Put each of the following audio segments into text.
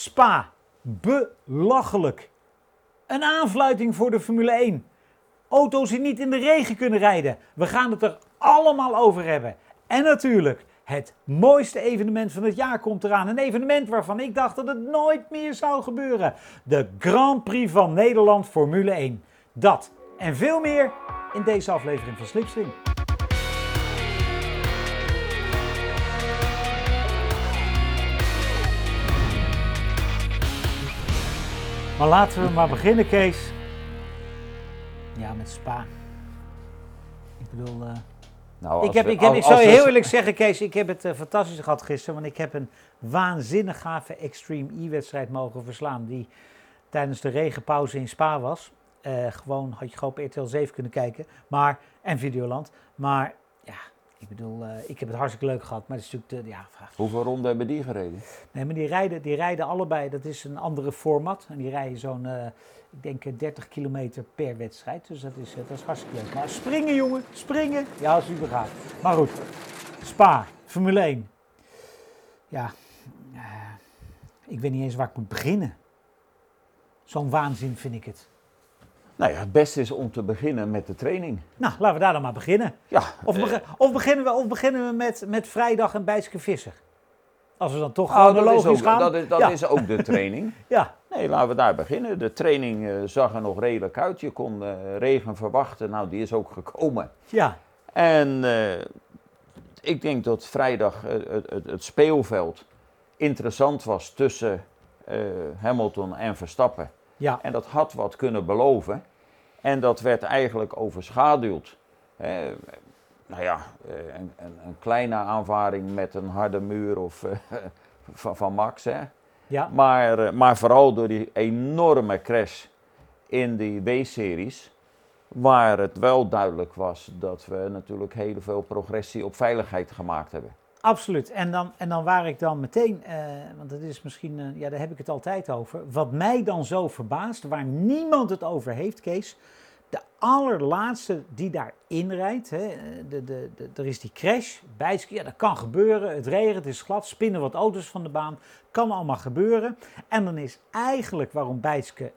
Spa, belachelijk. Een aanfluiting voor de Formule 1. Auto's die niet in de regen kunnen rijden. We gaan het er allemaal over hebben. En natuurlijk, het mooiste evenement van het jaar komt eraan. Een evenement waarvan ik dacht dat het nooit meer zou gebeuren. De Grand Prix van Nederland Formule 1. Dat en veel meer in deze aflevering van Slipstream. Maar laten we maar beginnen, Kees. Ja, met Spa. Ik bedoel, uh, nou, ik, heb, ik, heb, ik zou je heel eerlijk zeggen, Kees, ik heb het uh, fantastisch gehad gisteren. Want ik heb een waanzinnig gave Extreme E-wedstrijd mogen verslaan. Die tijdens de regenpauze in Spa was. Uh, gewoon had je gewoon op RTL 7 kunnen kijken. Maar, en Videoland. Maar ik bedoel, uh, ik heb het hartstikke leuk gehad, maar het is natuurlijk de ja, vraag. Hoeveel ronden hebben die gereden? Nee, maar die rijden, die rijden allebei, dat is een andere format. En die rijden zo'n, uh, ik denk 30 kilometer per wedstrijd. Dus dat is, dat is hartstikke leuk. Maar springen jongen, springen. Ja, als u gaat. Maar goed, Spa, Formule 1. Ja, ik weet niet eens waar ik moet beginnen. Zo'n waanzin vind ik het. Nou ja, het beste is om te beginnen met de training. Nou, laten we daar dan maar beginnen. Ja, of, eh, of beginnen we, of beginnen we met, met vrijdag en Bijske Visser? Als we dan toch oh, logisch gaan. Dat, is, dat is ook de training. ja. Nee, laten we daar beginnen. De training uh, zag er nog redelijk uit. Je kon uh, regen verwachten. Nou, die is ook gekomen. Ja. En ik denk dat vrijdag het, het, het, speelveld interessant was tussen Hamilton en Verstappen. Ja. En dat had wat kunnen beloven. En dat werd eigenlijk overschaduwd. Hè, nou ja, eh, een, een, kleine aanvaring met een harde muur of, uh, van, van Max. Hè. Ja. Maar, uh, maar vooral door die enorme crash in die W-series. Waar het wel duidelijk was dat we natuurlijk heel veel progressie op veiligheid gemaakt hebben. Absoluut. En dan, en dan waar ik dan meteen, uh, want dat is misschien, uh, ja, daar heb ik het altijd over. Wat mij dan zo verbaast, waar niemand het over heeft, Kees. De allerlaatste die daar inrijdt, hè, de, de, de, er is die crash, bijtje, ja, dat kan gebeuren. Het regent, het is glad, spinnen wat auto's van de baan. Kan allemaal gebeuren. En dan is eigenlijk waarom Bijtske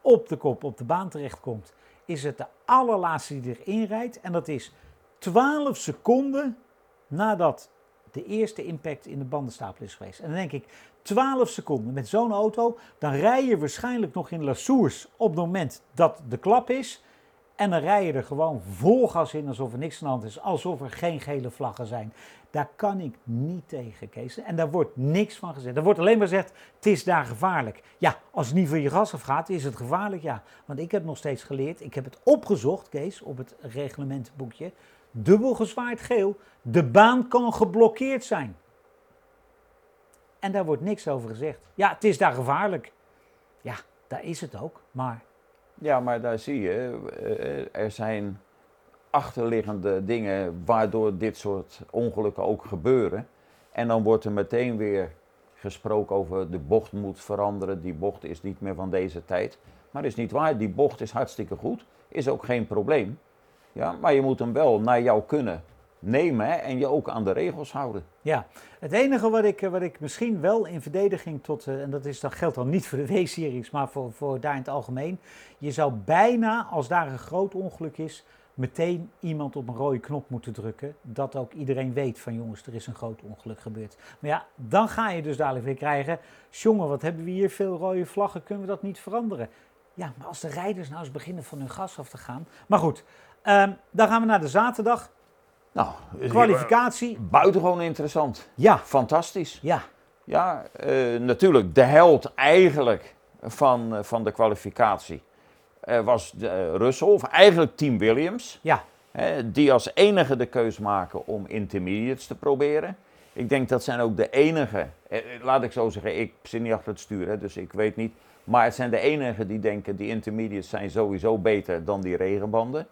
op de kop op de baan terechtkomt, is het de allerlaatste die erin rijdt. En dat is 12 seconden nadat de eerste impact in de bandenstapel is geweest. En dan denk ik, 12 seconden met zo'n auto, dan rij je waarschijnlijk nog in La op het moment dat de klap is. En dan rij je er gewoon vol gas in alsof er niks aan de hand is, alsof er geen gele vlaggen zijn. Daar kan ik niet tegen, Kees. En daar wordt niks van gezegd. Er wordt alleen maar gezegd, het is daar gevaarlijk. Ja, als het niet van je gas afgaat, is het gevaarlijk, ja. Want ik heb nog steeds geleerd, ik heb het opgezocht, Kees, op het reglementenboekje dubbel gezwaard geel, de baan kan geblokkeerd zijn. En daar wordt niks over gezegd. Ja, het is daar gevaarlijk. Ja, daar is het ook, maar... Ja, maar daar zie je, eh, er zijn achterliggende dingen waardoor dit soort ongelukken ook gebeuren. En dan wordt er meteen weer gesproken over de bocht moet veranderen, die bocht is niet meer van deze tijd. Maar is niet waar, die bocht is hartstikke goed, is ook geen probleem. Ja, maar je moet hem wel naar jou kunnen nemen en je ook aan de regels houden. Ja, het enige wat ik, wat ik misschien wel in verdediging tot, uh, en dat, is, dat geldt dan niet voor de W-series, maar voor, voor daar in het algemeen. Je zou bijna, als daar een groot ongeluk is, meteen iemand op een rode knop moeten drukken. Dat ook iedereen weet van jongens, er is een groot ongeluk gebeurd. Maar ja, dan ga je dus dadelijk weer krijgen, jongen, wat hebben we hier veel rode vlaggen, kunnen we dat niet veranderen? Ja, maar als de rijders nou eens beginnen van hun gas af te gaan. Maar goed, Um, dan gaan we naar de zaterdag. Nou, kwalificatie. Buitengewoon interessant. Ja. Fantastisch. Ja. Ja, uh, natuurlijk de held eigenlijk van, uh, van de kwalificatie uh, was Russell, of eigenlijk Team Williams. Ja. die als enige de keus maken om intermediates te proberen. Ik denk dat zijn ook de enige, laat ik zo zeggen, ik zit niet achter het stuur, hè, dus ik weet niet. Maar het zijn de enigen die denken die intermediates zijn sowieso beter dan die regenbanden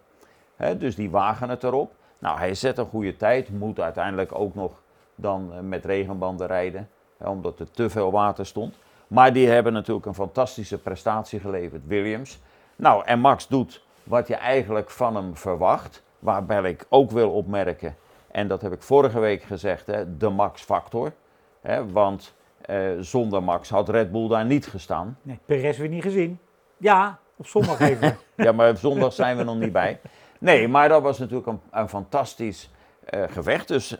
dus die wagen het erop. Nou, hij zet een goede tijd, moet uiteindelijk ook nog dan eh, met regenbanden rijden, omdat er te veel water stond. Maar die hebben natuurlijk een fantastische prestatie geleverd, Williams. Nou, en Max doet wat je eigenlijk van hem verwacht, waarbij ik ook wil opmerken, en dat heb ik vorige week gezegd, hè, de Max-factor. want zonder Max had Red Bull daar niet gestaan. Nee, Perez weer niet gezien. Ja, op zondag even. ja, maar op zondag zijn we nog niet bij. Nee, maar dat was natuurlijk een, een fantastisch gevecht. Dus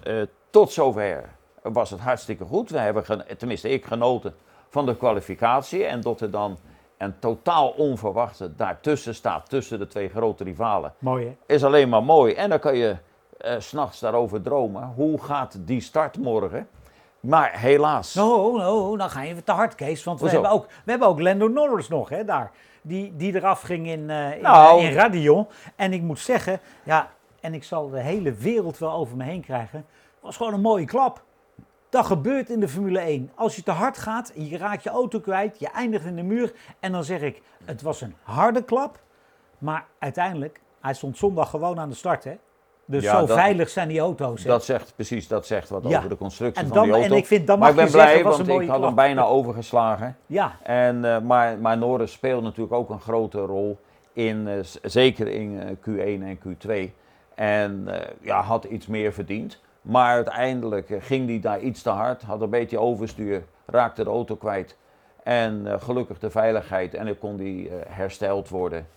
tot zover was het hartstikke goed. We hebben, tenminste ik, genoten van de kwalificatie. En dat er dan een totaal onverwachte daartussen staat, tussen de twee grote rivalen. Mooi hè? Is alleen maar mooi. En dan kan je uh, s'nachts daarover dromen. Hoe gaat die start morgen? Maar helaas. No, no, dan ga je even te hard, Kees. Want we hebben, ook, we hebben ook Lando Norris nog, hè, daar. Die, die eraf ging in, uh, in, nou. in Radion. En ik moet zeggen, ja, en ik zal de hele wereld wel over me heen krijgen. was gewoon een mooie klap. Dat gebeurt in de Formule 1. Als je te hard gaat, je raakt je auto kwijt, je eindigt in de muur. En dan zeg ik, het was een harde klap. Maar uiteindelijk, hij stond zondag gewoon aan de start. Hè? Dus zo veilig zijn die auto's. Dat zegt precies, dat zegt wat over de constructie van die auto. En ik vind, dan maar ik ben blij, want ik had hem bijna overgeslagen. Ja. En, uh, maar, maar Norris speelt natuurlijk ook een grote rol, in, uh, zeker in uh, Q1 en Q2. En ja, had iets meer verdiend. Maar uiteindelijk eh, ging hij daar iets te hard, had een beetje overstuur, raakte de auto kwijt. En gelukkig de veiligheid en dan kon die hersteld worden.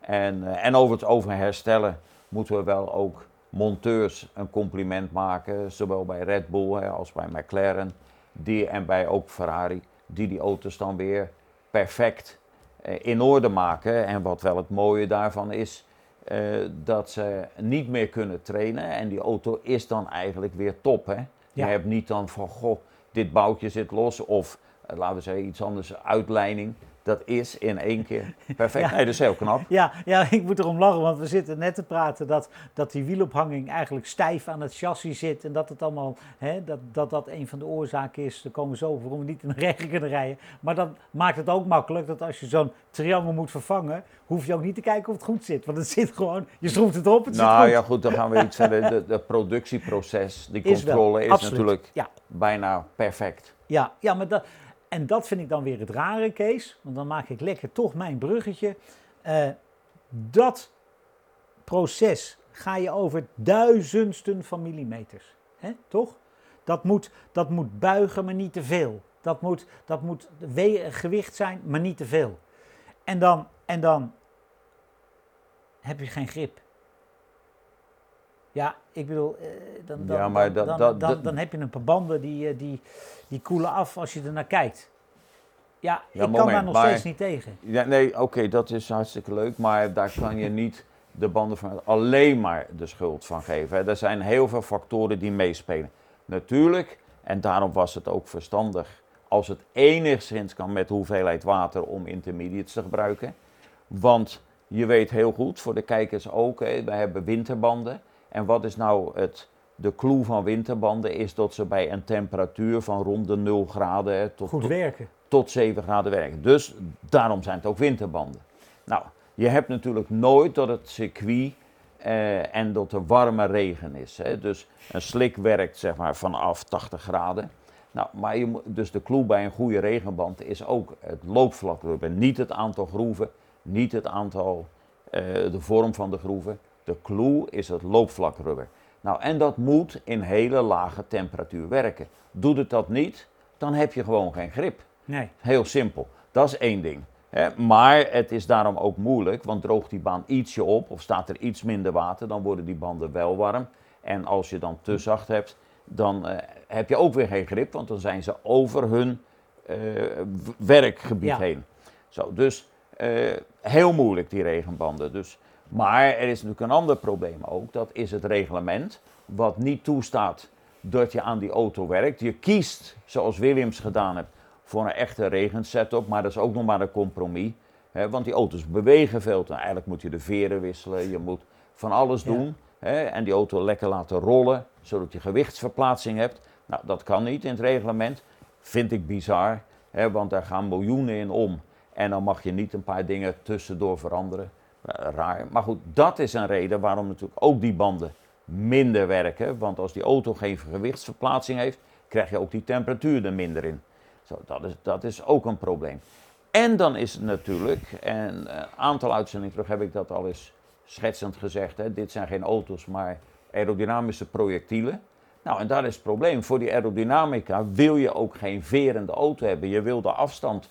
En, en over het over herstellen moeten we wel ook monteurs een compliment maken. Zowel bij Red Bull hè, als bij McLaren die, en bij ook Ferrari. Die die auto's dan weer perfect in orde maken. En wat wel het mooie daarvan is, uh, dat ze niet meer kunnen trainen. En die auto is dan eigenlijk weer top. Hè? Je hebt niet dan van, goh, dit boutje zit los. Of, uh, laten we zeggen, iets anders, uitleiding dat is in één keer perfect. Nee, dat is heel knap. Ja, ja, ik moet erom lachen, want we zitten net te praten dat, dat die wielophanging eigenlijk stijf aan het chassis zit. En dat het allemaal, hè, dat, dat dat een van de oorzaken is. Er komen zo waarom we niet in de regen kunnen rijden. Maar dat maakt het ook makkelijk dat als je zo'n triangel moet vervangen, hoef je ook niet te kijken of het goed zit. Want het zit gewoon, je schroeft het op, het nou, zit goed. ja goed, dan gaan we iets verder. De, productieproces, die controle is, natuurlijk ja. bijna perfect. Ja, ja maar dat, en dat vind ik dan weer het rare, Kees. Want dan maak ik lekker toch mijn bruggetje. Uh, dat proces ga je over duizendsten van millimeters. Hè? Toch? Dat moet, dat moet buigen, maar niet te veel. Dat moet, dat moet gewicht zijn, maar niet te veel. En dan, en dan heb je geen grip. Ja, ik bedoel, eh, dan, dan, ja, maar dan, dat, dan, dan, heb je een paar banden die, eh, die, die koelen af als je er naar kijkt. Ja, ik kan daar nog steeds niet tegen. Ja, nee, oké, dat is hartstikke leuk, maar daar kan je niet de banden van alleen maar de schuld van geven. Er zijn heel veel factoren die meespelen. Natuurlijk, en daarom was het ook verstandig als het enigszins kan met hoeveelheid water om intermediates te gebruiken. Want je weet heel goed, voor de kijkers ook, hè, we hebben winterbanden. En wat is nou het, de clue van winterbanden? Is dat ze bij een temperatuur van rond de 0 graden hè, tot, goed werken. tot 7 graden werken. Dus daarom zijn het ook winterbanden. Nou, je hebt natuurlijk nooit dat het circuit eh, en dat er warme regen is. Hè. Dus een slik werkt zeg maar vanaf 80 graden. Nou, maar je, dus de clue bij een goede regenband is ook het loopvlak. Niet het aantal groeven, niet het aantal, uh, de vorm van de groeven. De clue is het loopvlakrubber. Nou, en dat moet in hele lage temperatuur werken. Doet het dat niet, dan heb je gewoon geen grip. Nee. Heel simpel. Dat is één ding. Maar het is daarom ook moeilijk, want droogt die baan ietsje op of staat er iets minder water, dan worden die banden wel warm. En als je dan te zacht hebt, dan uh, heb je ook weer geen grip, want dan zijn ze over hun uh, werkgebied ja. heen. Zo, dus uh, heel moeilijk die regenbanden. Dus maar er is natuurlijk een ander probleem ook. Dat is het reglement. Wat niet toestaat dat je aan die auto werkt. Je kiest, zoals Williams gedaan heeft, voor een echte regensetup. Maar dat is ook nog maar een compromis. Hè, want die auto's bewegen veel. En eigenlijk moet je de veren wisselen. Je moet van alles doen. Hè, en die auto lekker laten rollen. Zodat je gewichtsverplaatsing hebt. Nou, dat kan niet in het reglement. Vind ik bizar. Hè, want daar gaan miljoenen in om. En dan mag je niet een paar dingen tussendoor veranderen. Eh, raar. Maar goed, dat is een reden waarom natuurlijk ook die banden minder werken. Want als die auto geen gewichtsverplaatsing heeft, krijg je ook die temperatuur er minder in. Zo, dat, is, dat is ook een probleem. En dan is het natuurlijk, en een aantal uitzendingen terug heb ik dat al eens schetsend gezegd, hè, dit zijn geen auto's, maar aerodynamische projectielen. Nou, en daar is het probleem. Voor die aerodynamica wil je ook geen verende auto hebben. Je wil de afstand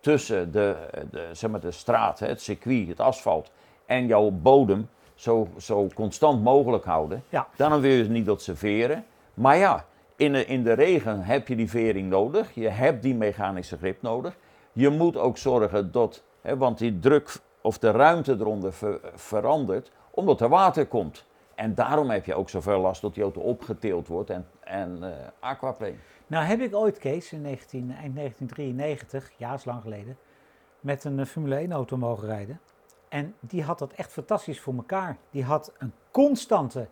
tussen de, de, zeg maar de straat, het circuit, het asfalt en jouw bodem zo, zo constant mogelijk houden. Ja. Dan wil je niet dat ze veren. Maar ja, in de, in de regen heb je die vering nodig. Je hebt die mechanische grip nodig. Je moet ook zorgen dat, hè, want die druk of de ruimte eronder verandert, omdat er water komt. En daarom heb je ook zoveel last dat die auto opgetild wordt en, en uh, aquaplane. Nou heb ik ooit, Kees, in 19, eind 1993, lang geleden, met een eh, Formule 1 auto mogen rijden. En die had dat echt fantastisch voor elkaar. Die had een constante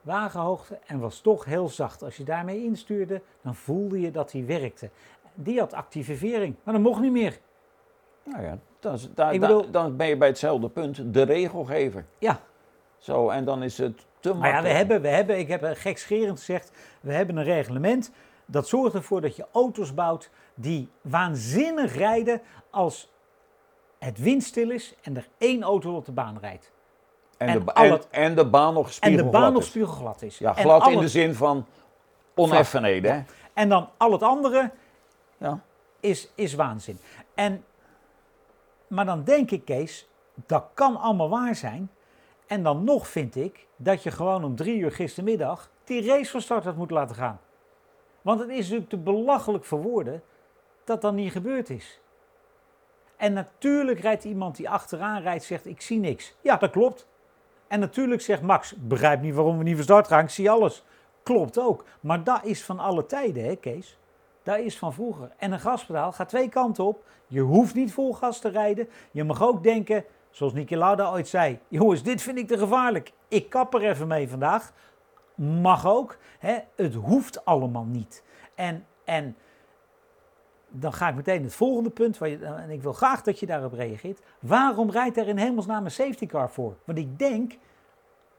wagenhoogte en was toch heel zacht. Als je daarmee instuurde, dan voelde je dat hij werkte. Die had actieve vering, maar dat mocht niet meer. Nou ja, dan, ben je bij hetzelfde punt, de regelgever. Ja. Zo, en dan is het te maar ja, we hebben, we hebben, ik heb gekscherend gezegd, we hebben een reglement. Dat zorgt ervoor dat je auto's bouwt die waanzinnig rijden als het windstil is en er één auto op de baan rijdt. En, de, en, en de baan nog spiegelglad En de baan nog spiegelglad is. Ja, glad in de zin van oneffenheden. En dan al het andere ja. is, is waanzin. En, maar dan denk ik, Kees, dat kan allemaal waar zijn. En dan nog vind ik dat je gewoon om drie uur gistermiddag die race van start had moeten laten gaan. Want het is natuurlijk te belachelijk voor woorden dat dat niet gebeurd is. En natuurlijk rijdt iemand die achteraan rijdt, zegt ik zie niks. Ja, dat klopt. En natuurlijk zegt Max, begrijp niet waarom we niet van start gaan, ik zie alles. Klopt ook. Maar dat is van alle tijden, hè Kees? Dat is van vroeger. En een gaspedaal gaat twee kanten op. Je hoeft niet vol gas te rijden. Je mag ook denken, zoals Niki Lauda ooit zei, jongens, dit vind ik te gevaarlijk. Ik kap er even mee vandaag. Mag ook. Hè? Het hoeft allemaal niet. En, en dan ga ik meteen het volgende punt, waar je, en ik wil graag dat je daarop reageert. Waarom rijdt er in hemelsnaam een safety car voor? Want ik denk,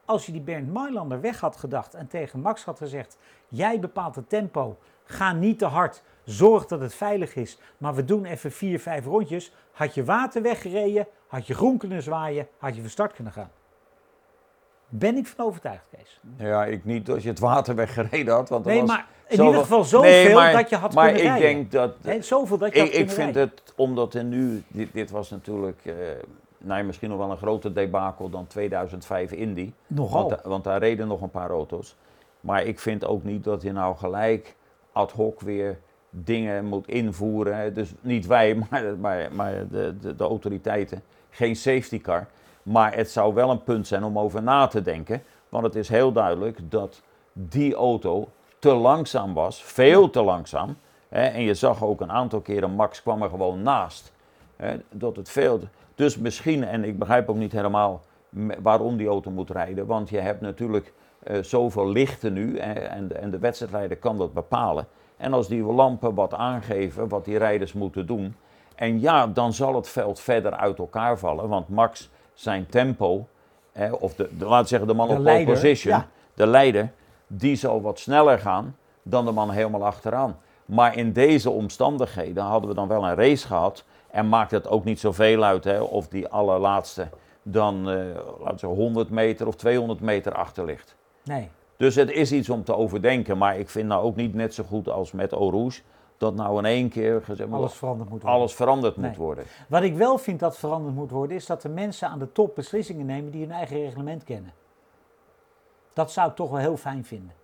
als je die Bernd Mailander weg had gedacht en tegen Max had gezegd: Jij bepaalt het tempo, ga niet te hard, zorg dat het veilig is, maar we doen even vier, vijf rondjes. Had je water weggereden, had je groen kunnen zwaaien, had je van start kunnen gaan. Ben ik van overtuigd, Kees. Ja, ik niet als je het water weggereden had. Want nee, was maar in ieder geval zoveel dat je had maar kunnen Maar ik denk dat... zoveel dat je ik, ik vind het, omdat er nu... Dit, dit was natuurlijk... Uh, nou, misschien nog wel een groter debakel dan 2005 Indy. Nogal. Want, want daar reden nog een paar auto's. Maar ik vind ook niet dat je nou gelijk ad hoc weer dingen moet invoeren. Dus niet wij, maar, maar, maar de, de, de autoriteiten. Geen safety car. Maar het zou wel een punt zijn om over na te denken. Want het is heel duidelijk dat die auto te langzaam was, veel te langzaam. Hè, en je zag ook een aantal keren, Max kwam er gewoon naast. Hè, dat het veel. Dus misschien, en ik begrijp ook niet helemaal waarom die auto moet rijden. Want je hebt natuurlijk uh, zoveel lichten nu en, en de wedstrijdleider kan dat bepalen. En als die lampen wat aangeven wat die rijders moeten doen. En ja, dan zal het veld verder uit elkaar vallen. Want Max zijn tempo, hè, of de, de, laten zeggen de man op pole position, de leider, die zal wat sneller gaan dan de man helemaal achteraan. Maar in deze omstandigheden hadden we dan wel een race gehad. En maakt het ook niet zoveel uit hè, of die allerlaatste dan uh, laten we 100 meter of 200 meter achter ligt. Nee. Dus het is iets om te overdenken. Maar ik vind nou ook niet net zo goed als met Rouge dat nou in één keer gezegd, alles veranderd moet worden. Alles veranderd moet worden. Wat ik wel vind dat veranderd moet worden, is dat de mensen aan de top beslissingen nemen die hun eigen reglement kennen. Dat zou ik toch wel heel fijn vinden.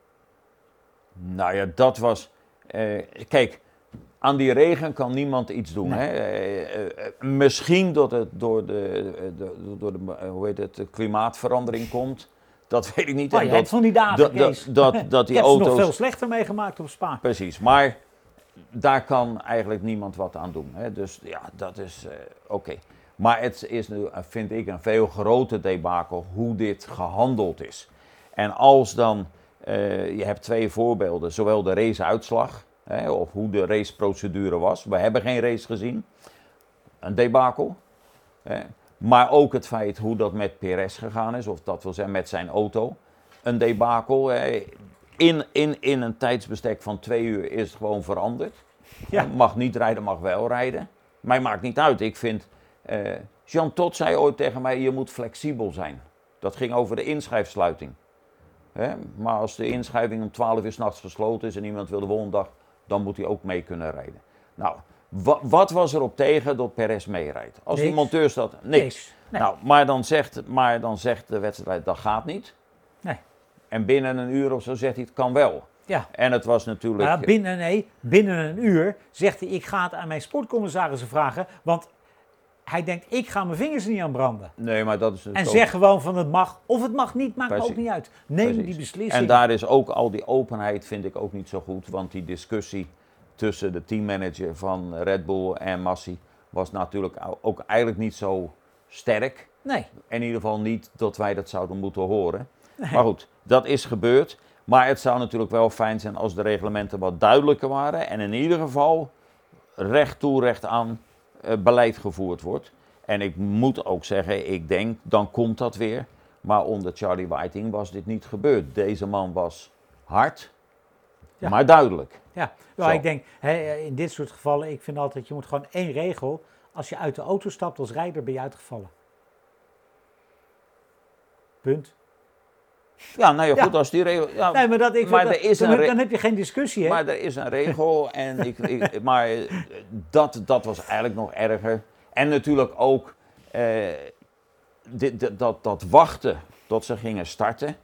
Nou ja, dat was. Eh, kijk, aan die regen kan niemand iets doen. Hè? Eh, eh, misschien dat het door de, de, door de hoe heet het, klimaatverandering komt. Dat weet ik niet. Oh, je dat, van die dagen, dat, dat, dat, dat die auto's... nog veel slechter meegemaakt op Spa. Precies, maar daar kan eigenlijk niemand wat aan doen. Hè? Dus ja, dat is uh, oké. Maar het is nu, vind ik, een veel groter debakel hoe dit gehandeld is. En als dan, uh, je hebt twee voorbeelden, zowel de raceuitslag, hè, of hoe de raceprocedure was. We hebben geen race gezien, een debakel. Hè. Maar ook het feit hoe dat met Perez gegaan is, of dat wil zeggen met zijn auto. Een debakel. Hè in, in, in een tijdsbestek van twee uur is het gewoon veranderd. Ja. Mag niet rijden, mag wel rijden. Mij maakt niet uit. Ik vind. Uh, Jean Tot zei ooit tegen mij: je moet flexibel zijn. Dat ging over de inschrijfsluiting. Hè? Maar als de inschrijving om 12 uur s'nachts gesloten is en iemand wil de volgende dag, dan moet hij ook mee kunnen rijden. Nou, wat was er op tegen dat Perez meerijdt? Als die monteur staat, niks. Nou, maar dan, zegt, maar dan zegt de wedstrijd, dat gaat niet. En binnen een uur of zo zegt hij, het kan wel. Ja. En het was natuurlijk... Maar binnen, nee, binnen een uur zegt hij, ik ga het aan mijn sportcommissarissen vragen, want hij denkt, ik ga mijn vingers niet aan branden. Nee, maar dat is... En zeg gewoon van het mag of het mag niet, maakt ook niet uit. Neem die beslissing. En daar is ook al die openheid, vind ik ook niet zo goed, want die discussie tussen de teammanager van Red Bull en Massi was natuurlijk ook eigenlijk niet zo sterk. Nee. In ieder geval niet dat wij dat zouden moeten horen. Maar goed, dat is gebeurd. Maar het zou natuurlijk wel fijn zijn als de reglementen wat duidelijker waren. En in ieder geval recht toe, recht aan uh, beleid gevoerd wordt. En ik moet ook zeggen, ik denk, dan komt dat weer. Maar onder Charlie Whiting was dit niet gebeurd. Deze man was hard, maar duidelijk. Ja, nou, ik denk in dit soort gevallen, ik vind altijd, je moet gewoon één regel. Als je uit de auto stapt als rijder, ben je uitgevallen. Punt. Ja, nou ja, goed, als die regel... Ja, nee, maar dat, ik, maar er is dan, dan, heb je geen discussie, hè? Maar er is een regel en ik, ik, maar dat, dat was eigenlijk nog erger. En natuurlijk ook eh, dit, dat, dat wachten tot ze gingen starten.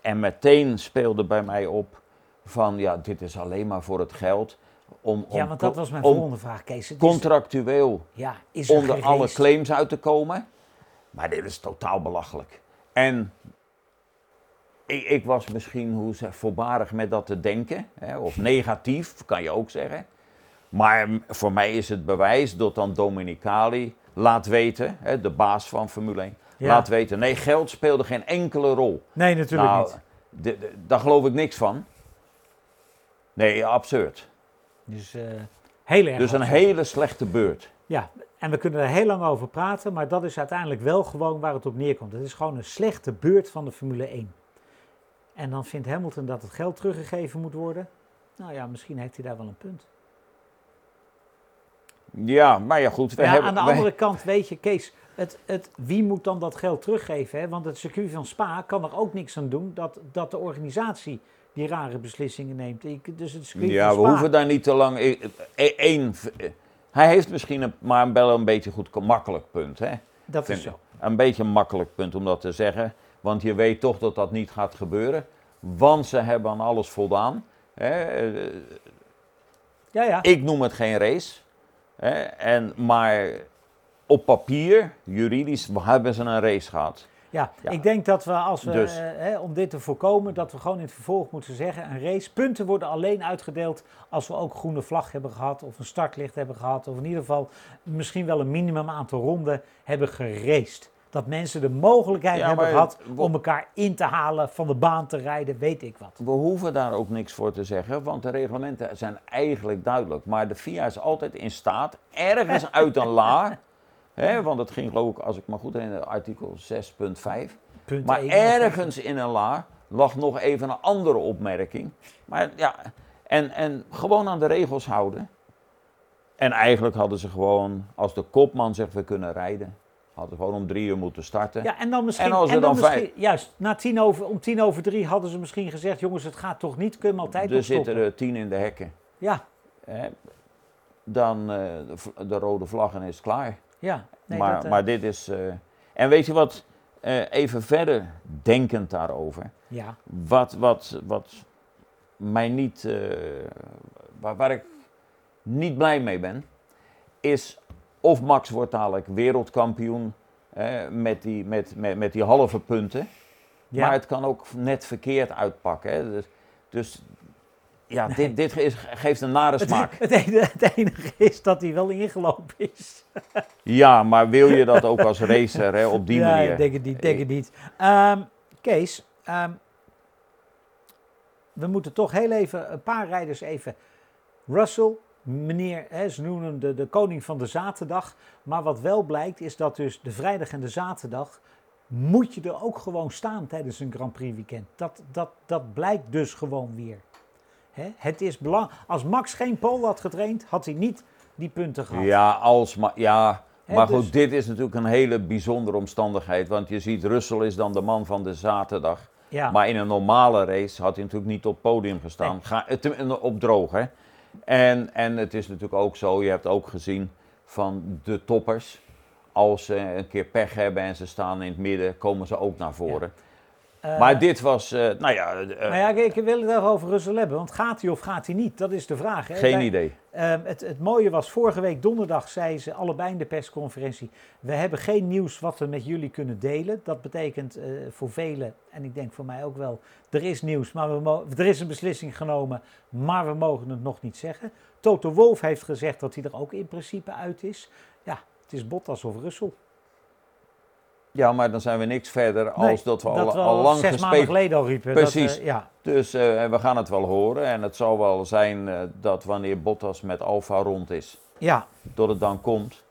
En meteen speelde bij mij op van, ja, dit is alleen maar voor het geld. Om, om ja, want dat was mijn volgende vraag, Kees. contractueel ja, is onder alle claims uit te komen. Maar dit is totaal belachelijk. En ik, ik, was misschien hoe zeg, voorbarig met dat te denken, hè, of negatief, kan je ook zeggen. Maar voor mij is het bewijs dat dan Dominicali laat weten, hè, de baas van Formule 1, laat weten, nee, geld speelde geen enkele rol. Nee, natuurlijk nou, niet. Daar geloof ik niks van. Nee, absurd. Dus, uh, heel erg dus een hele slechte beurt. Ja, en we kunnen er heel lang over praten, maar dat is uiteindelijk wel gewoon waar het op neerkomt. Het is gewoon een slechte beurt van de Formule 1. En dan vindt Hamilton dat het geld teruggegeven moet worden. Nou ja, misschien heeft hij daar wel een punt. Ja, maar ja, goed. We ja, hebben, aan de andere kant, weet je, Kees, het, het, wie moet dan dat geld teruggeven? Hè? Want het circuit van Spa kan er ook niks aan doen dat, dat de organisatie die rare beslissingen neemt. Ik, dus het ja, we hoeven daar niet te lang. Eén, hij heeft misschien een, maar wel een beetje goed makkelijk punt. Hè? Dat is zo. Een beetje een makkelijk punt om dat te zeggen. Want je weet toch dat dat niet gaat gebeuren. Want ze hebben aan alles voldaan. Hè? Ja, ja. Ik noem het geen race. Hè? En, maar op papier, juridisch, hebben ze een race gehad. Ja, ik denk dat we, als we dus. eh, om dit te voorkomen, dat we gewoon in het vervolg moeten zeggen: een race. Punten worden alleen uitgedeeld als we ook groene vlag hebben gehad, of een startlicht hebben gehad, of in ieder geval misschien wel een minimum aantal ronden hebben geraced. Dat mensen de mogelijkheid hebben gehad om elkaar in te halen, van de baan te rijden, weet ik wat. We hoeven daar ook niks voor te zeggen, want de reglementen zijn eigenlijk duidelijk. Maar de FIA is altijd in staat, ergens uit een la, Hè, want het ging geloof ik, als ik me goed herinner, artikel 6.5. Maar ergens in een la lag nog even een andere opmerking. Maar ja, en, en gewoon aan de regels houden. En eigenlijk hadden ze gewoon, als de kopman zegt we kunnen rijden, hadden gewoon om drie uur moeten starten. Ja, en dan misschien, en, en dan, misschien juist, na tien over, om tien over drie hadden ze misschien gezegd, jongens, het gaat toch niet, kunnen we altijd Er zitten er tien in de hekken. Ja. dan uh, de, de, rode vlag en is het klaar. Ja, nee, maar, eh, maar dit is. Uh, en weet je wat, even verder denkend daarover. Ja. Wat, wat, wat mij niet. Waar, waar, ik niet blij mee ben, is of Max wordt dadelijk wereldkampioen met, die, met, met, met die halve punten. Ja. Maar het kan ook net verkeerd uitpakken. Hè. Dus, dus ja, dit, dit is, geeft een nare smaak. Het, enige, het, enige, is dat hij wel ingelopen is. ja, maar wil je dat ook als racer hè, op die manier? Ja, denk het niet. Denk het niet. Um, Kees, um, we moeten toch heel even een paar rijders even. Russell, meneer, hè, ze noemen hem de, de koning van de zaterdag. Maar wat wel blijkt is dat dus de vrijdag en de zaterdag moet je er ook gewoon staan tijdens een Grand Prix weekend. Dat, dat, dat blijkt dus gewoon weer. Het is belangrijk. Als Max geen pole had getraind, had hij niet die punten gehad. Ja, als, maar, ja, maar goed, dus- dit is natuurlijk een hele bijzondere omstandigheid. Want je ziet, Russell is dan de man van de zaterdag. Ja. Maar in een normale race had hij natuurlijk niet op podium gestaan. Ga, op droog, hè. En, en het is natuurlijk ook zo, je hebt ook gezien van de toppers. Als ze een keer pech hebben en ze staan in het midden, komen ze ook naar voren. Maar dit was, uh, nou ja... Nou ja, ik wil het even over Russell hebben. Want gaat hij of gaat hij niet? Dat is de vraag. Hè? Geen idee. Ehm, het, het mooie was, vorige week donderdag zeiden ze allebei in de persconferentie... we hebben geen nieuws wat we met jullie kunnen delen. Dat betekent voor velen, en ik denk voor mij ook wel... er is nieuws, maar we er is een beslissing genomen, maar we mogen het nog niet zeggen. Toto Wolf heeft gezegd dat hij er ook in principe uit is. Ja, het is Bottas of Russell. Ja, maar dan zijn we niks verder als dat we, al, al, lang zes maanden geleden al riepen. Precies. Dat, uh, ja. Dus uh, we gaan het wel horen. En het zal wel zijn uh, dat wanneer Bottas met Alfa rond is, ja. dat het dan komt.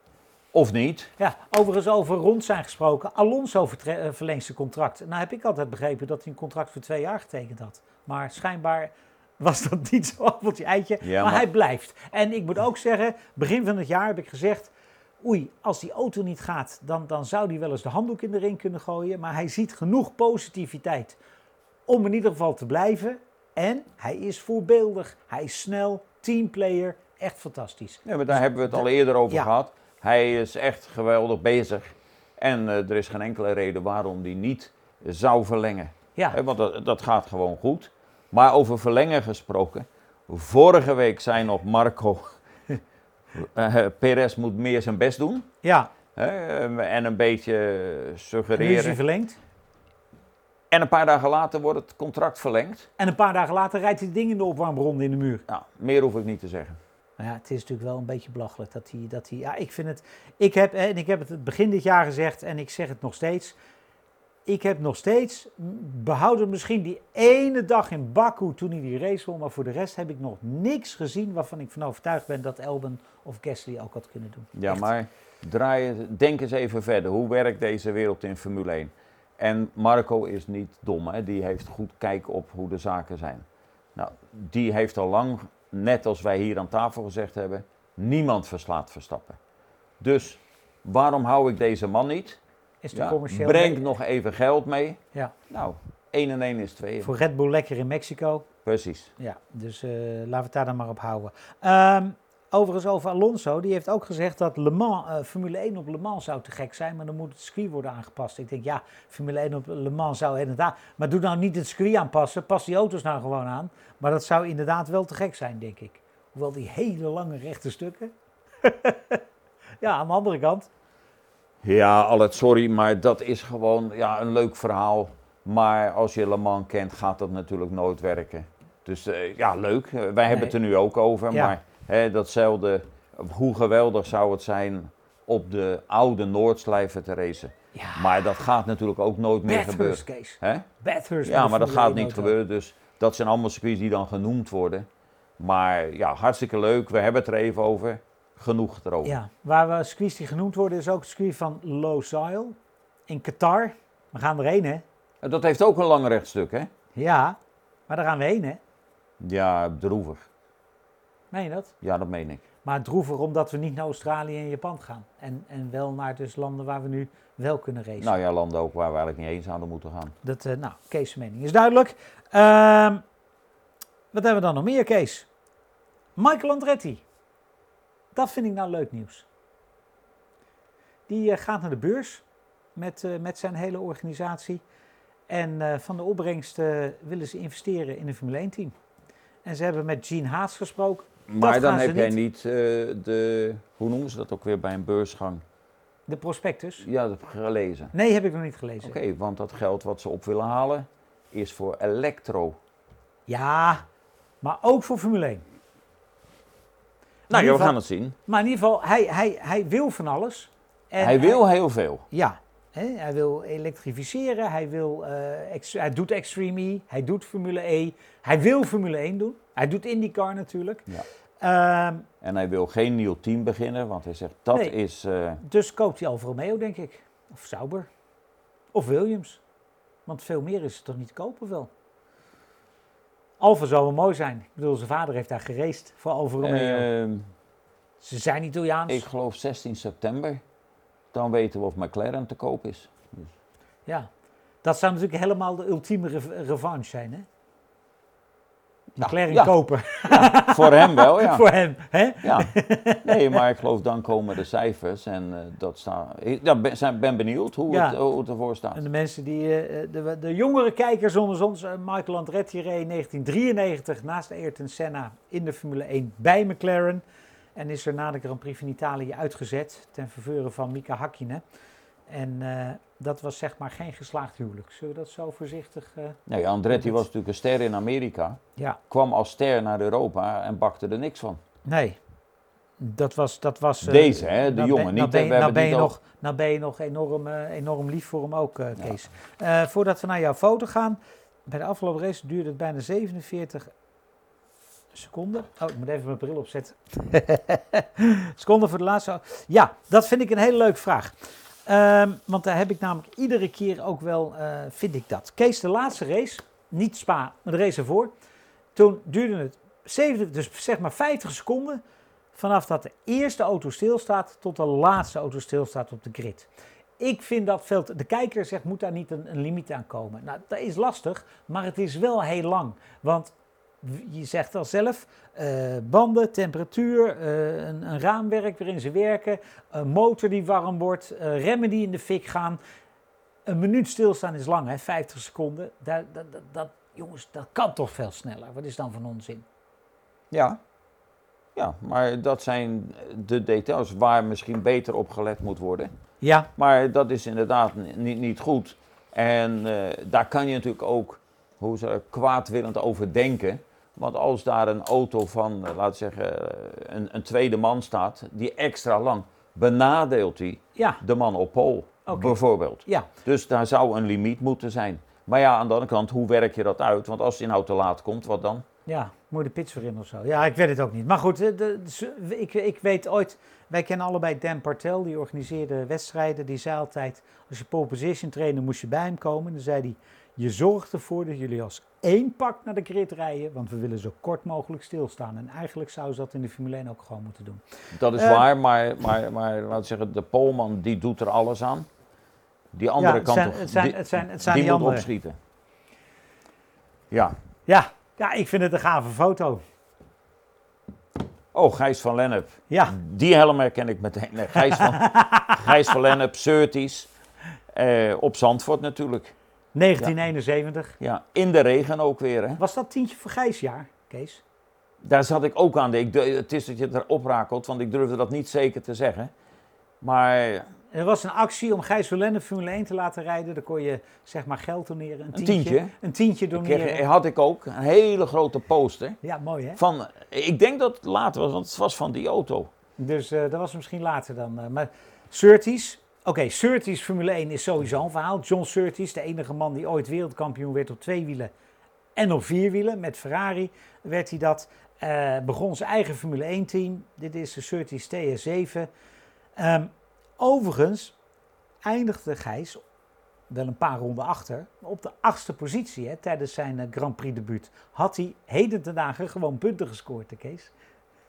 Of niet. Ja, overigens over rond zijn gesproken. Alonso verlengt zijn contract. Nou heb ik altijd begrepen dat hij een contract voor twee jaar getekend had. Maar schijnbaar was dat niet zo appeltje eitje. Ja, maar, maar hij blijft. En ik moet ook zeggen, begin van het jaar heb ik gezegd oei, als die auto niet gaat, dan, dan zou hij wel eens de handdoek in de ring kunnen gooien. Maar hij ziet genoeg positiviteit om in ieder geval te blijven. En hij is voorbeeldig, hij is snel, teamplayer, echt fantastisch. Ja, maar daar hebben we het al eerder over gehad. Hij is echt geweldig bezig. En uh, er is geen enkele reden waarom hij niet zou verlengen. Ja. want dat, dat gaat gewoon goed. Maar over verlengen gesproken. Vorige week zei nog Marco uh, Perez moet meer zijn best doen. Ja. Uh, en een beetje suggereren. En is hij verlengd. En een paar dagen later wordt het contract verlengd. En een paar dagen later rijdt hij ding in de opwarmronde in de muur. Nou, meer hoef ik niet te zeggen. Nou ja, het is natuurlijk wel een beetje belachelijk dat hij, dat hij... Ja, ik vind het... Ik heb, en ik heb het begin dit jaar gezegd en ik zeg het nog steeds ik heb nog steeds, behouden misschien die ene dag in Baku toen hij die race won, maar voor de rest heb ik nog niks gezien waarvan ik van overtuigd ben dat Elben of Gasly ook had kunnen doen. Ja, maar draai, denk eens even verder. Hoe werkt deze wereld in Formule 1? En Marco is niet dom, hè? die heeft goed kijk op hoe de zaken zijn. Nou, die heeft al lang, net als wij hier aan tafel gezegd hebben, niemand verslaat Verstappen. Dus waarom hou ik deze man niet? Is de commercieel Breng nog even geld mee. Ja. Nou, 1 en 1 is 2. Voor Red Bull lekker in Mexico. Precies. Ja, dus uh, laten we het daar dan maar op houden. Um, overigens over Alonso, die heeft ook gezegd dat Le Mans, uh, Formule 1 op Le Mans zou te gek zijn, maar dan moet het circuit worden aangepast. Ik denk, ja, Formule 1 op Le Mans zou inderdaad, maar doe nou niet het circuit aanpassen, pas die auto's nou gewoon aan. Maar dat zou inderdaad wel te gek zijn, denk ik. Hoewel die hele lange rechte stukken. ja, aan de andere kant, ja, al het sorry, maar dat is gewoon ja, een leuk verhaal. Maar als je Le Mans kent, gaat dat natuurlijk nooit werken. Dus uh, ja, leuk. Wij hebben het er nu ook over. Maar hè, datzelfde, hoe geweldig zou het zijn op de oude Noordslijven te racen. Ja. Maar dat gaat natuurlijk ook nooit meer gebeuren. Case. Hè? Bathurst ja, maar dat gaat niet gebeuren. Dus dat zijn allemaal circuits die dan genoemd worden. Maar ja, hartstikke leuk. We hebben het er even over genoeg erover. Ja, waar we circuits die genoemd worden is ook het circuit van Losail in Qatar. We gaan erheen, hè? Dat heeft ook een lang rechtstuk, hè? Ja, maar daar gaan we heen, hè? Ja, droevig. Meen je dat? Ja, dat meen ik. Maar droevig omdat we niet naar Australië en Japan gaan. En, en wel naar dus landen waar we nu wel kunnen racen. Nou ja, landen ook waar we eigenlijk niet eens zouden moeten gaan. Dat, uh, nou, Kees' mening is duidelijk. Uh, wat hebben we dan nog meer, Kees? Michael Andretti. Dat vind ik nou leuk nieuws. Die uh, gaat naar de beurs met, uh, met zijn hele organisatie. En uh, van de opbrengst willen ze investeren in een Formule 1 team. En ze hebben met Gene Haas gesproken. Maar dan heb jij niet de, hoe noemen ze dat ook weer bij een beursgang? De prospectus? Ja, dat heb ik gelezen. Nee, heb ik nog niet gelezen. Oké, want dat geld wat ze op willen halen is voor elektro. Ja, maar ook voor Formule 1. Nou ja, we gaan het zien. Maar in ieder geval, hij, hij, hij wil van alles. En hij wil heel veel. Ja, hè, hij wil elektrificeren, hij, wil, uh, hij doet Extreme E, hij doet Formule E, hij wil Formule 1 doen. Hij doet IndyCar natuurlijk. Ja. Um, en hij wil geen nieuw team beginnen, want hij zegt dat is... Uh... Dus koopt hij Alfa Romeo, denk ik. Of Sauber. Of Williams. Want veel meer is het toch niet te kopen wel. Alfa zou wel mooi zijn. Ik bedoel, zijn vader heeft daar gereest voor Alfa Romeo. Uh, Ze zijn Italiaans. Ik geloof 16 september. Dan weten we of McLaren te koop is. Dus. Ja, Dat zou natuurlijk helemaal de ultieme revanche zijn, hè? McLaren ja, kopen. voor hem wel, ja. voor hem, hè? Ja. Nee, maar ik geloof dan komen de cijfers en uh, dat staat... Ik ja, ben, ben benieuwd hoe, het, hoe het ervoor staat. En de mensen die... Uh, de, de jongere kijkers onder ons, uh, Michael Andretti reed in 1993 naast Ayrton Senna in de Formule 1 bij McLaren. En is er na de Grand Prix van Italië uitgezet ten verveuren van Mika Hakkinen. En dat was zeg maar geen geslaagd huwelijk. Zullen we dat zo voorzichtig... Uh, nee, Andretti was natuurlijk een ster in Amerika. Ja. Kwam als ster naar Europa en bakte er niks van. Nee. Dat was... Dat was uh, Deze, hè? De jongen. niet, ben, nou ben, je nog, nou ben je nog enorm, enorm lief voor hem ook, Kees. Ja. voordat we naar jouw foto gaan. Bij de afgelopen race duurde het bijna 47 seconden. Oh, ik moet even mijn bril opzetten. seconden voor de laatste. Ja, dat vind ik een hele leuke vraag. Ehm, want daar heb ik namelijk iedere keer ook wel, uh, vind ik dat. Kees, de laatste race, niet Spa, maar de race ervoor. Toen duurde het 70, dus zeg maar 50 seconden vanaf dat de eerste auto stilstaat tot de laatste auto stilstaat op de grid. Ik vind dat veel. de kijker zegt, moet daar niet een, een limiet aan komen? Nou, dat is lastig, maar het is wel heel lang. Want je zegt al zelf, uh, banden, temperatuur, uh, een, een, raamwerk waarin ze werken, een motor die warm wordt, uh, remmen die in de fik gaan. Een minuut stilstaan is lang, hè, 50 seconden. Dat, dat, dat, jongens, dat kan toch veel sneller. Wat is dan van onzin? Ja. ja, maar dat zijn de details waar misschien beter op gelet moet worden. Ja. Maar dat is inderdaad niet, niet goed. En daar kan je natuurlijk ook hoe ze kwaadwillend over denken. Want als daar een auto van, eh, laten we zeggen, eh, een, een, tweede man staat, die extra lang, benadeelt hij ja. de man op pol, bijvoorbeeld. Ja. Dus daar zou een limiet moeten zijn. Maar ja, aan de andere kant, hoe werk je dat uit? Want als die nou te laat komt, wat dan? Ja, moet de pits in of zo. Ja, ik weet het ook niet. Maar goed, de, ik, ik weet ooit, wij kennen allebei Dan Partel, die organiseerde wedstrijden. Die zei altijd, als je pole position trainer moest je bij hem komen. Dan zei hij, je zorgt ervoor dat jullie als één pak naar de grid rijden, want we willen zo kort mogelijk stilstaan. En eigenlijk zou ze dat in de Formule 1 ook gewoon moeten doen. Dat is uh, waar, maar, maar, maar laten we zeggen, de Polman die doet er alles aan. Die andere ja, kant het zijn, die, het zijn, het zijn die, die moet opschieten. Ja. ja. Ja, ik vind het een gave foto. Oh, Gijs van Lennep. Ja. Die helm herken ik meteen. Nee, Gijs, van, Gijs van Lennep, Surtees. Eh, op Zandvoort natuurlijk. 1971. Ja. in de regen ook weer. Hè? Was dat tientje voor Gijsjaar, Kees? Daar zat ik ook aan. Ik, het is dat je het erop rakelt, want ik durfde dat niet zeker te zeggen. Maar... Er was een actie om Gijs Verlenne Formule 1 te laten rijden. Daar kon je zeg maar geld doneren. Een, een tientje. Een tientje doneren. Kreeg, had ik ook. Een hele grote poster. Ja, mooi hè? Van, ik denk dat het later was, want het was van die auto. Dus uh, dat was misschien later dan. Uh, maar Surtees, okay, Surtees Formule 1 is sowieso een verhaal. John Surtees, de enige man die ooit wereldkampioen werd op twee wielen en op vier wielen. Met Ferrari werd hij dat. Uh, begon zijn eigen Formule 1 team. Dit is de Surtees TS7. Um, ehm, overigens eindigde Gijs wel een paar ronden achter. Op de achtste positie hè, tijdens zijn uh, Grand Prix debuut. Had hij heden ten dagen gewoon punten gescoord, Kees.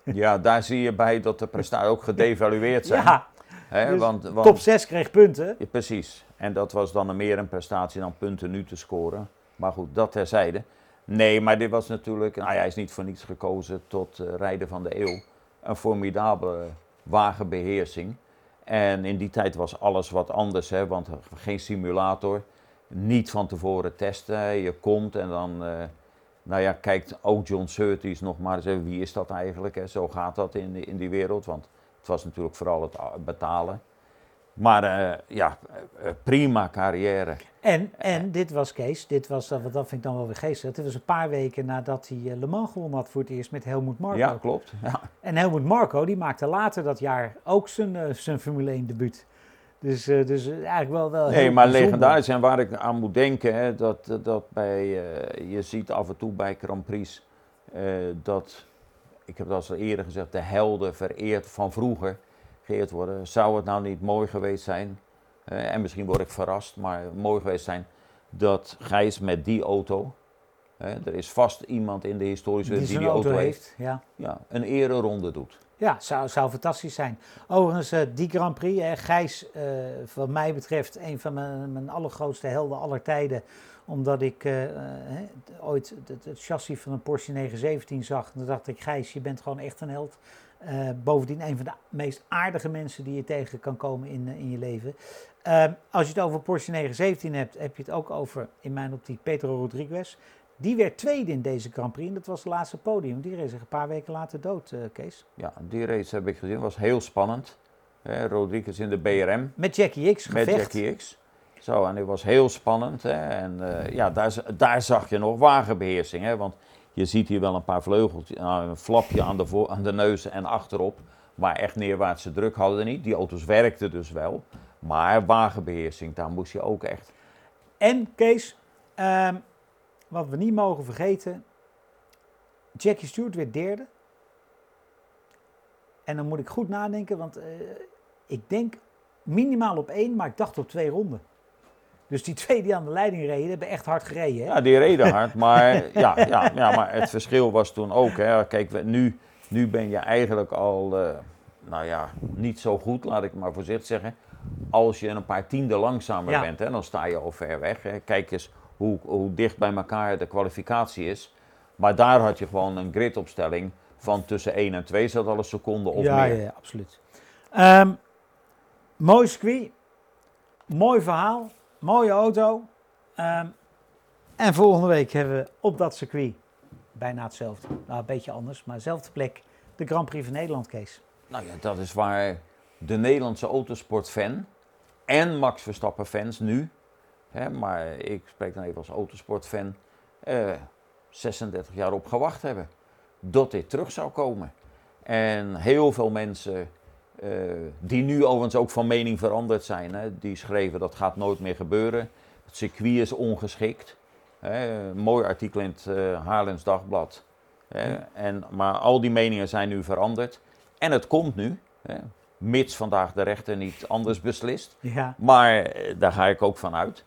Ja, daar zie je bij dat de prestaties ook gedevalueerd zijn. Ja, dus want, want, top 6 kreeg punten. Ja, precies. En dat was dan meer een prestatie dan punten nu te scoren. Maar goed, dat terzijde. Nee, maar dit was natuurlijk. Nou, hij is niet voor niets gekozen tot uh, rijder van de eeuw. Een formidabele wagenbeheersing. En in die tijd was alles wat anders, hè, want geen simulator. Niet van tevoren testen. Je komt en dan. Uh, nou ja, kijkt ook John Surtees nog maar eens wie is dat eigenlijk? Hè? Zo gaat dat in, in die wereld. Want was natuurlijk vooral het betalen. Maar uh, ja, uh, prima carrière. En, en dit was Kees, dit was, dat, vind ik dan wel weer geestig. Dit was een paar weken nadat hij Le Mans gewonnen had voor het eerst met Helmut Marko. Ja, klopt. Ja. En Helmut Marko die maakte later dat jaar ook zijn, uh, zijn Formule 1 debuut. Dus, dus eigenlijk wel, wel Nee, maar legendarisch en waar ik aan moet denken, hè, dat, dat bij, je ziet af en toe bij Grand Prix dat ik heb dat al eerder gezegd, de helden vereerd van vroeger geëerd worden. Zou het nou niet mooi geweest zijn, uh, en misschien word ik verrast, maar mooi geweest zijn dat Gijs met die auto, er is vast iemand in de historische die die, die auto, heeft, ja. Ja, een ronde doet. Ja, zou, zou fantastisch zijn. Overigens, uh, die Grand Prix, hè, Gijs, uh, wat mij betreft, een van mijn, mijn allergrootste helden aller tijden. Omdat ik uh, ooit het, het, chassis van een Porsche 917 zag. En toen dacht ik, Gijs, je bent gewoon echt een held. bovendien een van de meest aardige mensen die je tegen kan komen in, in je leven. Ehm, als je het over Porsche 917 hebt, heb je het ook over, in mijn optiek, Pedro Rodriguez. Die werd tweede in deze Grand Prix en dat was het laatste podium. Die race een paar weken later dood, uh, Kees. Ja, die race heb ik gezien. was heel spannend. Hè, Rodriguez in de BRM. Met Jackie X gevecht. Met Jackie X. Zo, en het was heel spannend. Hè. En uh, ja, daar, daar zag je nog wagenbeheersing. Hè, want je ziet hier wel een paar vleugeltjes, nou, een flapje aan de, aan de neus en achterop. Maar echt neerwaartse druk hadden niet. Die auto's werkten dus wel. Maar wagenbeheersing, daar moest je ook echt. En Kees, um, wat we niet mogen vergeten, Jackie Stewart werd derde. En dan moet ik goed nadenken, want uh, ik denk minimaal op één, maar ik dacht op twee ronden. Dus die twee die aan de leiding reden, hebben echt hard gereden. Hè? Ja, die reden hard, maar, ja, ja, ja, maar het verschil was toen ook. Hè. Kijk, nu, nu ben je eigenlijk al, uh, nou ja, niet zo goed, laat ik maar voorzichtig zeggen. Als je een paar tienden langzamer ja. bent, hè, dan sta je al ver weg. Hè. Kijk eens hoe, hoe dicht bij elkaar de kwalificatie is. Maar daar had je gewoon een gridopstelling van tussen 1 en 2 zat al een seconde of ja, meer. Ja, ja absoluut. Um, mooi circuit, mooi verhaal, mooie auto. Um, en volgende week hebben we op dat circuit bijna hetzelfde. Nou, een beetje anders, maar dezelfde plek. De Grand Prix van Nederland, Kees. Nou ja, dat is waar de Nederlandse autosportfan en Max Verstappen fans nu Hè, maar ik spreek dan even als autosportfan. Uh, 36 jaar op gewacht hebben. Dat dit terug zou komen. En heel veel mensen, die nu overigens ook van mening veranderd zijn, hè, die schreven dat gaat nooit meer gebeuren. Het circuit is ongeschikt. Hè, mooi artikel in het uh, Haarlems Dagblad. Hè, en, maar al die meningen zijn nu veranderd. En het komt nu. Hè, mits vandaag de rechter niet anders beslist. Ja. Maar eh, daar ga ik ook van uit.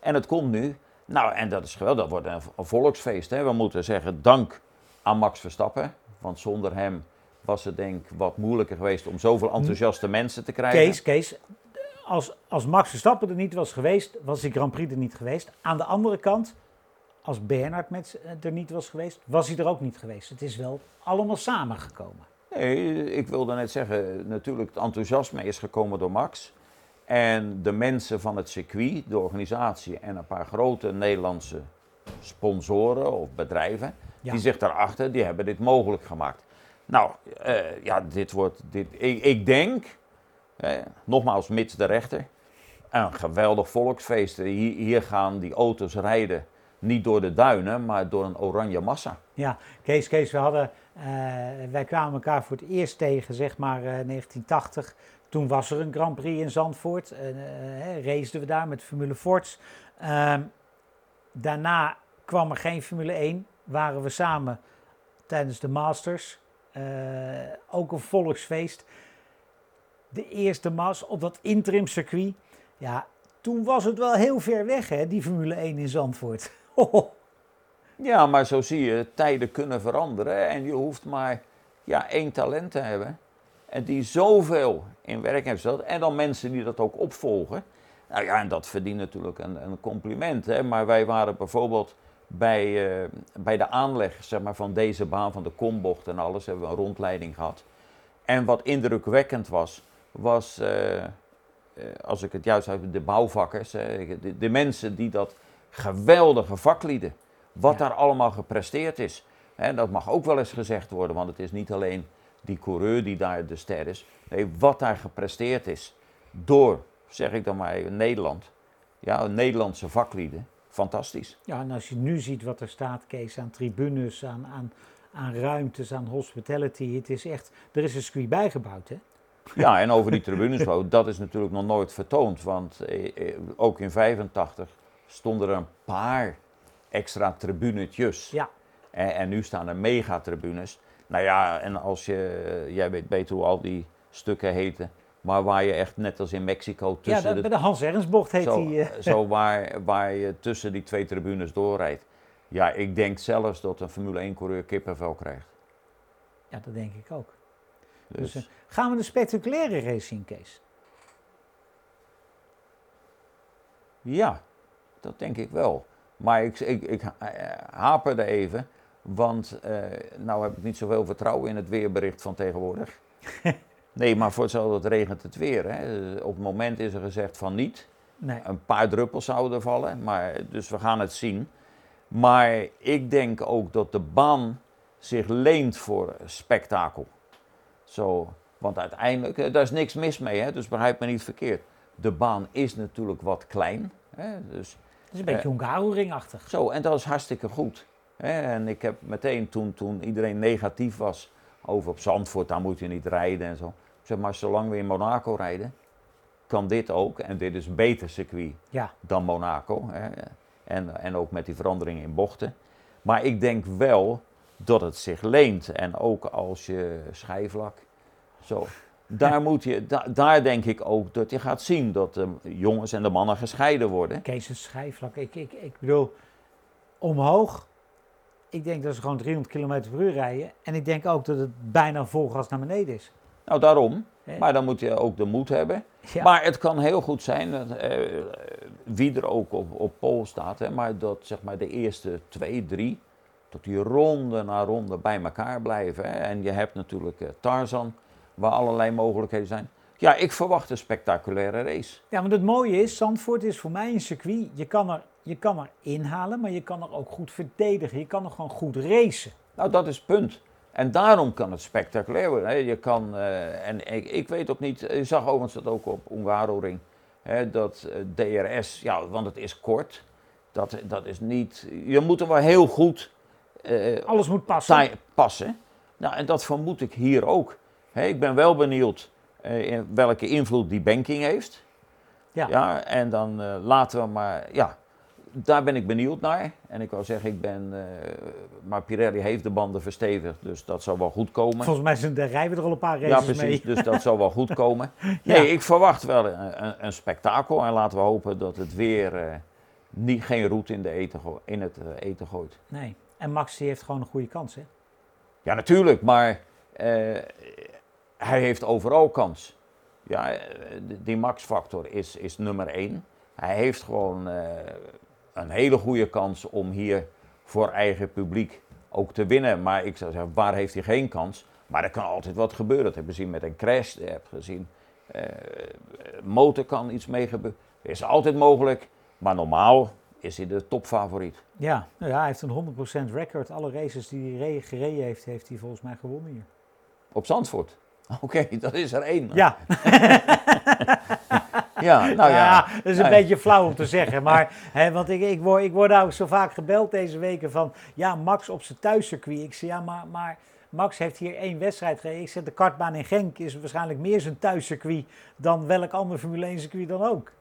En het komt nu. Nou, en dat is geweldig. Dat wordt een, volksfeest. Hè. We moeten zeggen dank aan Max Verstappen. Want zonder hem was het denk ik wat moeilijker geweest om zoveel enthousiaste mensen te krijgen. Kees, Kees, als, als Max Verstappen er niet was geweest, was die Grand Prix er niet geweest. Aan de andere kant, als Bernard met, eh, er niet was geweest, was hij er ook niet geweest. Het is wel allemaal samengekomen. Nee, ik wilde net zeggen, natuurlijk het enthousiasme is gekomen door Max. En de mensen van het circuit, de organisatie en een paar grote Nederlandse sponsoren of bedrijven, die zich daarachter, die hebben dit mogelijk gemaakt. Nou, uh, ja, dit wordt, dit, ik, ik denk, eh, nogmaals, mits de rechter, een geweldig volksfeest. Hier, hier gaan die auto's rijden niet door de duinen, maar door een oranje massa. Ja, Kees, Kees, we hadden, uh, wij kwamen elkaar voor het eerst tegen, zeg maar uh, 1980. Toen was er een Grand Prix in Zandvoort. Uh, raceden we daar met Formule Forts. Uh, daarna kwam er geen Formule 1. Waren we samen tijdens de Masters. Eh, ook een volksfeest. De eerste mas op dat interim circuit. Ja, toen was het wel heel ver weg, hè, die Formule 1 in Zandvoort. Ja, maar zo zie je, tijden kunnen veranderen en je hoeft maar ja, één talent te hebben. En die zoveel in werk heeft gesteld. En dan mensen die dat ook opvolgen. Nou ja, en dat verdient natuurlijk een, een compliment. Hè? Maar wij waren bijvoorbeeld bij, uh, bij de aanleg zeg maar, van deze baan, van de kombocht en alles, hebben we een rondleiding gehad. En wat indrukwekkend was, was, uh, uh, als ik het juist heb, de bouwvakkers, de, de, mensen die dat geweldige vaklieden, wat daar allemaal gepresteerd is. En dat mag ook wel eens gezegd worden, want het is niet alleen die coureur die daar de ster is. Nee, wat daar gepresteerd is door, zeg ik dan maar Nederland. Ja, Nederlandse vaklieden. Fantastisch. Ja, en als je nu ziet wat er staat, Kees, aan tribunes, aan, aan, aan ruimtes, aan hospitality. Het is echt, er is een circuit bijgebouwd, hè? Ja, en over die tribunes, dat is natuurlijk nog nooit vertoond. Want eh, eh, ook in 85 stonden er een paar extra tribunetjes. Ja. En, en nu staan er megatribunes. Nou ja, en als je, jij weet beter hoe al die stukken heten, maar waar je echt net als in Mexico tussen ja, de, bij de Hans Ernstbocht heet zo, die. Uh. Zo waar, waar je tussen die twee tribunes doorrijdt. Ja, ik denk zelfs dat een Formule 1 coureur kippenvel krijgt. Ja, dat denk ik ook. Dus, dus gaan we een spectaculaire race zien, Kees? Ja, dat denk ik wel. Maar ik, ik, ik haperde even, want uh, nou heb ik niet zoveel vertrouwen in het weerbericht van tegenwoordig. nee, maar voor hetzelfde regent het weer. Hè. Op het moment is er gezegd van niet. Nee. Een paar druppels zouden vallen, maar, dus we gaan het zien. Maar ik denk ook dat de baan zich leent voor spektakel. Zo, want uiteindelijk, eh, daar is niks mis mee, hè, dus begrijp me niet verkeerd. De baan is natuurlijk wat klein. Hè, dus, het is een beetje uh, Hungaroringachtig. Zo, en dat is hartstikke goed. Hè, en ik heb meteen toen, toen iedereen negatief was over op Zandvoort, daar moet je niet rijden en zo. Zeg maar, zolang we in Monaco rijden, kan dit ook. En dit is een beter circuit ja. dan Monaco. Hè. En, en ook met die veranderingen in bochten. Maar ik denk wel dat het zich leent. En ook als je schijfvlak. Zo. Daar, moet je, daar denk ik ook dat je gaat zien dat de jongens en de mannen gescheiden worden. Kees, een schijfvlak. Ik, ik, ik bedoel, omhoog. Ik denk dat ze gewoon 300 km per uur rijden. En ik denk ook dat het bijna vol gas naar beneden is. Nou, daarom. Maar dan moet je ook de moed hebben. Maar het kan heel goed zijn, dat, eh, wie er ook op, op pol staat, hè, maar dat zeg maar de eerste twee, drie, tot die ronde na ronde bij elkaar blijven. Hè. En je hebt natuurlijk eh, Tarzan, waar allerlei mogelijkheden zijn. Ja, ik verwacht een spectaculaire race. Ja, want het mooie is, Zandvoort is voor mij een circuit. Je kan er, je kan er inhalen, maar je kan er ook goed verdedigen. Je kan er gewoon goed racen. Nou, dat is het punt. En daarom kan het spectaculair worden. Je kan, uh, en ik, ik, weet ook niet, je zag overigens dat ook op Ungaroring, hè, dat eh, DRS, ja, want het is kort, dat, dat is niet, je moet er wel heel goed... Uh, Alles moet passen. passen. Nou, en dat vermoed ik hier ook. Hè, ik ben wel benieuwd in welke invloed die banking heeft. Ja. ja en dan laten we maar, ja, daar ben ik benieuwd naar. En ik wou zeggen, ik ben. Uh, maar Pirelli heeft de banden verstevigd, dus dat zal wel goed komen. Volgens mij zijn, rijden we er al een paar races Ja, precies, dus dat zal wel goed komen. Nee, ik verwacht wel een, een, spektakel. En laten we hopen dat het weer uh, niet, geen roet in, de eten, in het uh, eten gooit. Nee, en Max die heeft gewoon een goede kans, hè? Ja, natuurlijk, maar hij heeft overal kans. Ja, die Max-factor is, is nummer één. Hij heeft gewoon een hele goede kans om hier voor eigen publiek ook te winnen. Maar ik zou zeggen, waar heeft hij geen kans? Maar er kan altijd wat gebeuren. Dat heb je gezien met een crash, dat heb je gezien. Uh, motor kan iets mee gebeuren. Is altijd mogelijk, maar normaal is hij de topfavoriet. Ja, nou ja, hij heeft een 100% record. Alle races die hij gereden heeft, heeft hij volgens mij gewonnen hier. Op Zandvoort? Oké, dat is er één. Ja. Ja, nou ja. ja dat is een beetje flauw om te zeggen. Maar, hè, want ik, ik, word, ik word nou zo vaak gebeld deze weken van... Ja, Max op zijn thuiscircuit. Ik zeg, ja, maar, maar Max heeft hier één wedstrijd gereden. Ik zeg, de kartbaan in Genk is waarschijnlijk meer zijn thuiscircuit... dan welk ander Formule 1 circuit dan ook.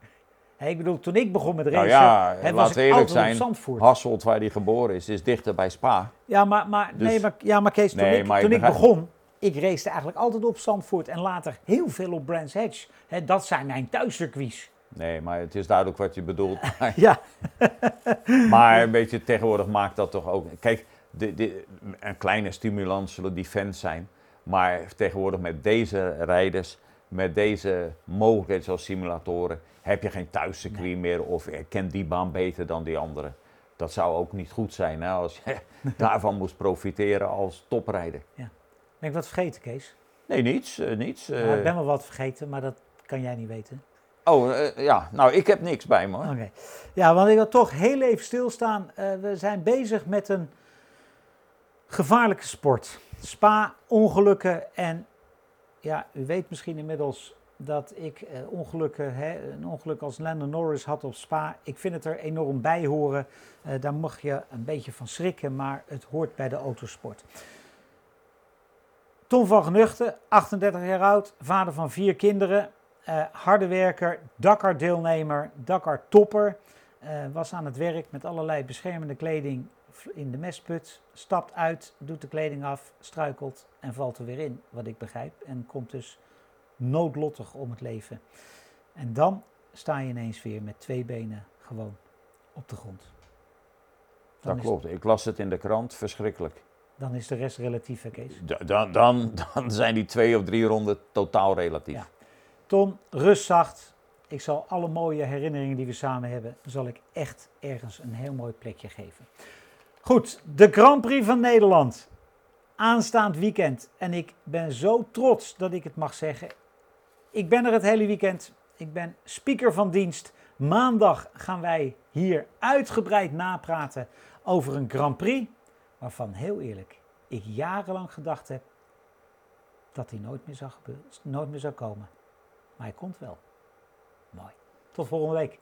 ik bedoel, toen ik begon met racen, nou ja, hè, was ik eerlijk zijn, Hasselt, waar hij geboren is, is dichter bij Spa. Ja, maar, maar, dus, nee, maar, ja, maar Kees, toen nee, ik, toen ik begon, ik race eigenlijk altijd op Zandvoort en later heel veel op Brands Hatch. dat zijn mijn thuiscircuits. Nee, maar het is duidelijk wat je bedoelt. ja. maar een beetje tegenwoordig maakt dat toch ook... Kijk, de, de, een kleine stimulans zullen die fans zijn. Maar tegenwoordig met deze rijders, met deze mogelijkheden zoals simulatoren, heb je geen thuiscircuit meer of kent die baan beter dan die andere. Dat zou ook niet goed zijn hè, als je daarvan moest profiteren als toprijder. Ja. Ben ik wat vergeten, Kees? Nee, niets. Uh, niets uh... ik ben wel wat vergeten, maar dat kan jij niet weten. Oh, uh, ja. Nou, ik heb niks bij me. Oké. Ja, want ik wil toch heel even stilstaan. we zijn bezig met een gevaarlijke sport. Spa-ongelukken. En ja, u weet misschien inmiddels dat ik ongelukken, hè, een ongeluk als Landon Norris had op Spa. Ik vind het er enorm bij horen. daar mag je een beetje van schrikken, maar het hoort bij de autosport. Tom van Genuchten, 38 jaar oud, vader van vier kinderen, uh, harde werker, Dakar-deelnemer, Dakar-topper. Uh, was aan het werk met allerlei beschermende kleding in de mestput. Stapt uit, doet de kleding af, struikelt en valt er weer in, wat ik begrijp. En komt dus noodlottig om het leven. En dan sta je ineens weer met twee benen gewoon op de grond. dat klopt. Ik las het in de krant, verschrikkelijk. Dan is de rest relatief, hè, Kees? Dan, dan, dan zijn die twee of drie ronden totaal relatief. Ja. Ton, rust zacht. Ik zal alle mooie herinneringen die we samen hebben, zal ik echt ergens een heel mooi plekje geven. Goed, de Grand Prix van Nederland. Aanstaand weekend. En ik ben zo trots dat ik het mag zeggen. Ik ben er het hele weekend. Ik ben speaker van dienst. Maandag gaan wij hier uitgebreid napraten over een Grand Prix. Waarvan heel eerlijk, ik jarenlang gedacht heb dat hij nooit meer zou, nooit meer zou komen. Maar hij komt wel. Mooi. Tot volgende week.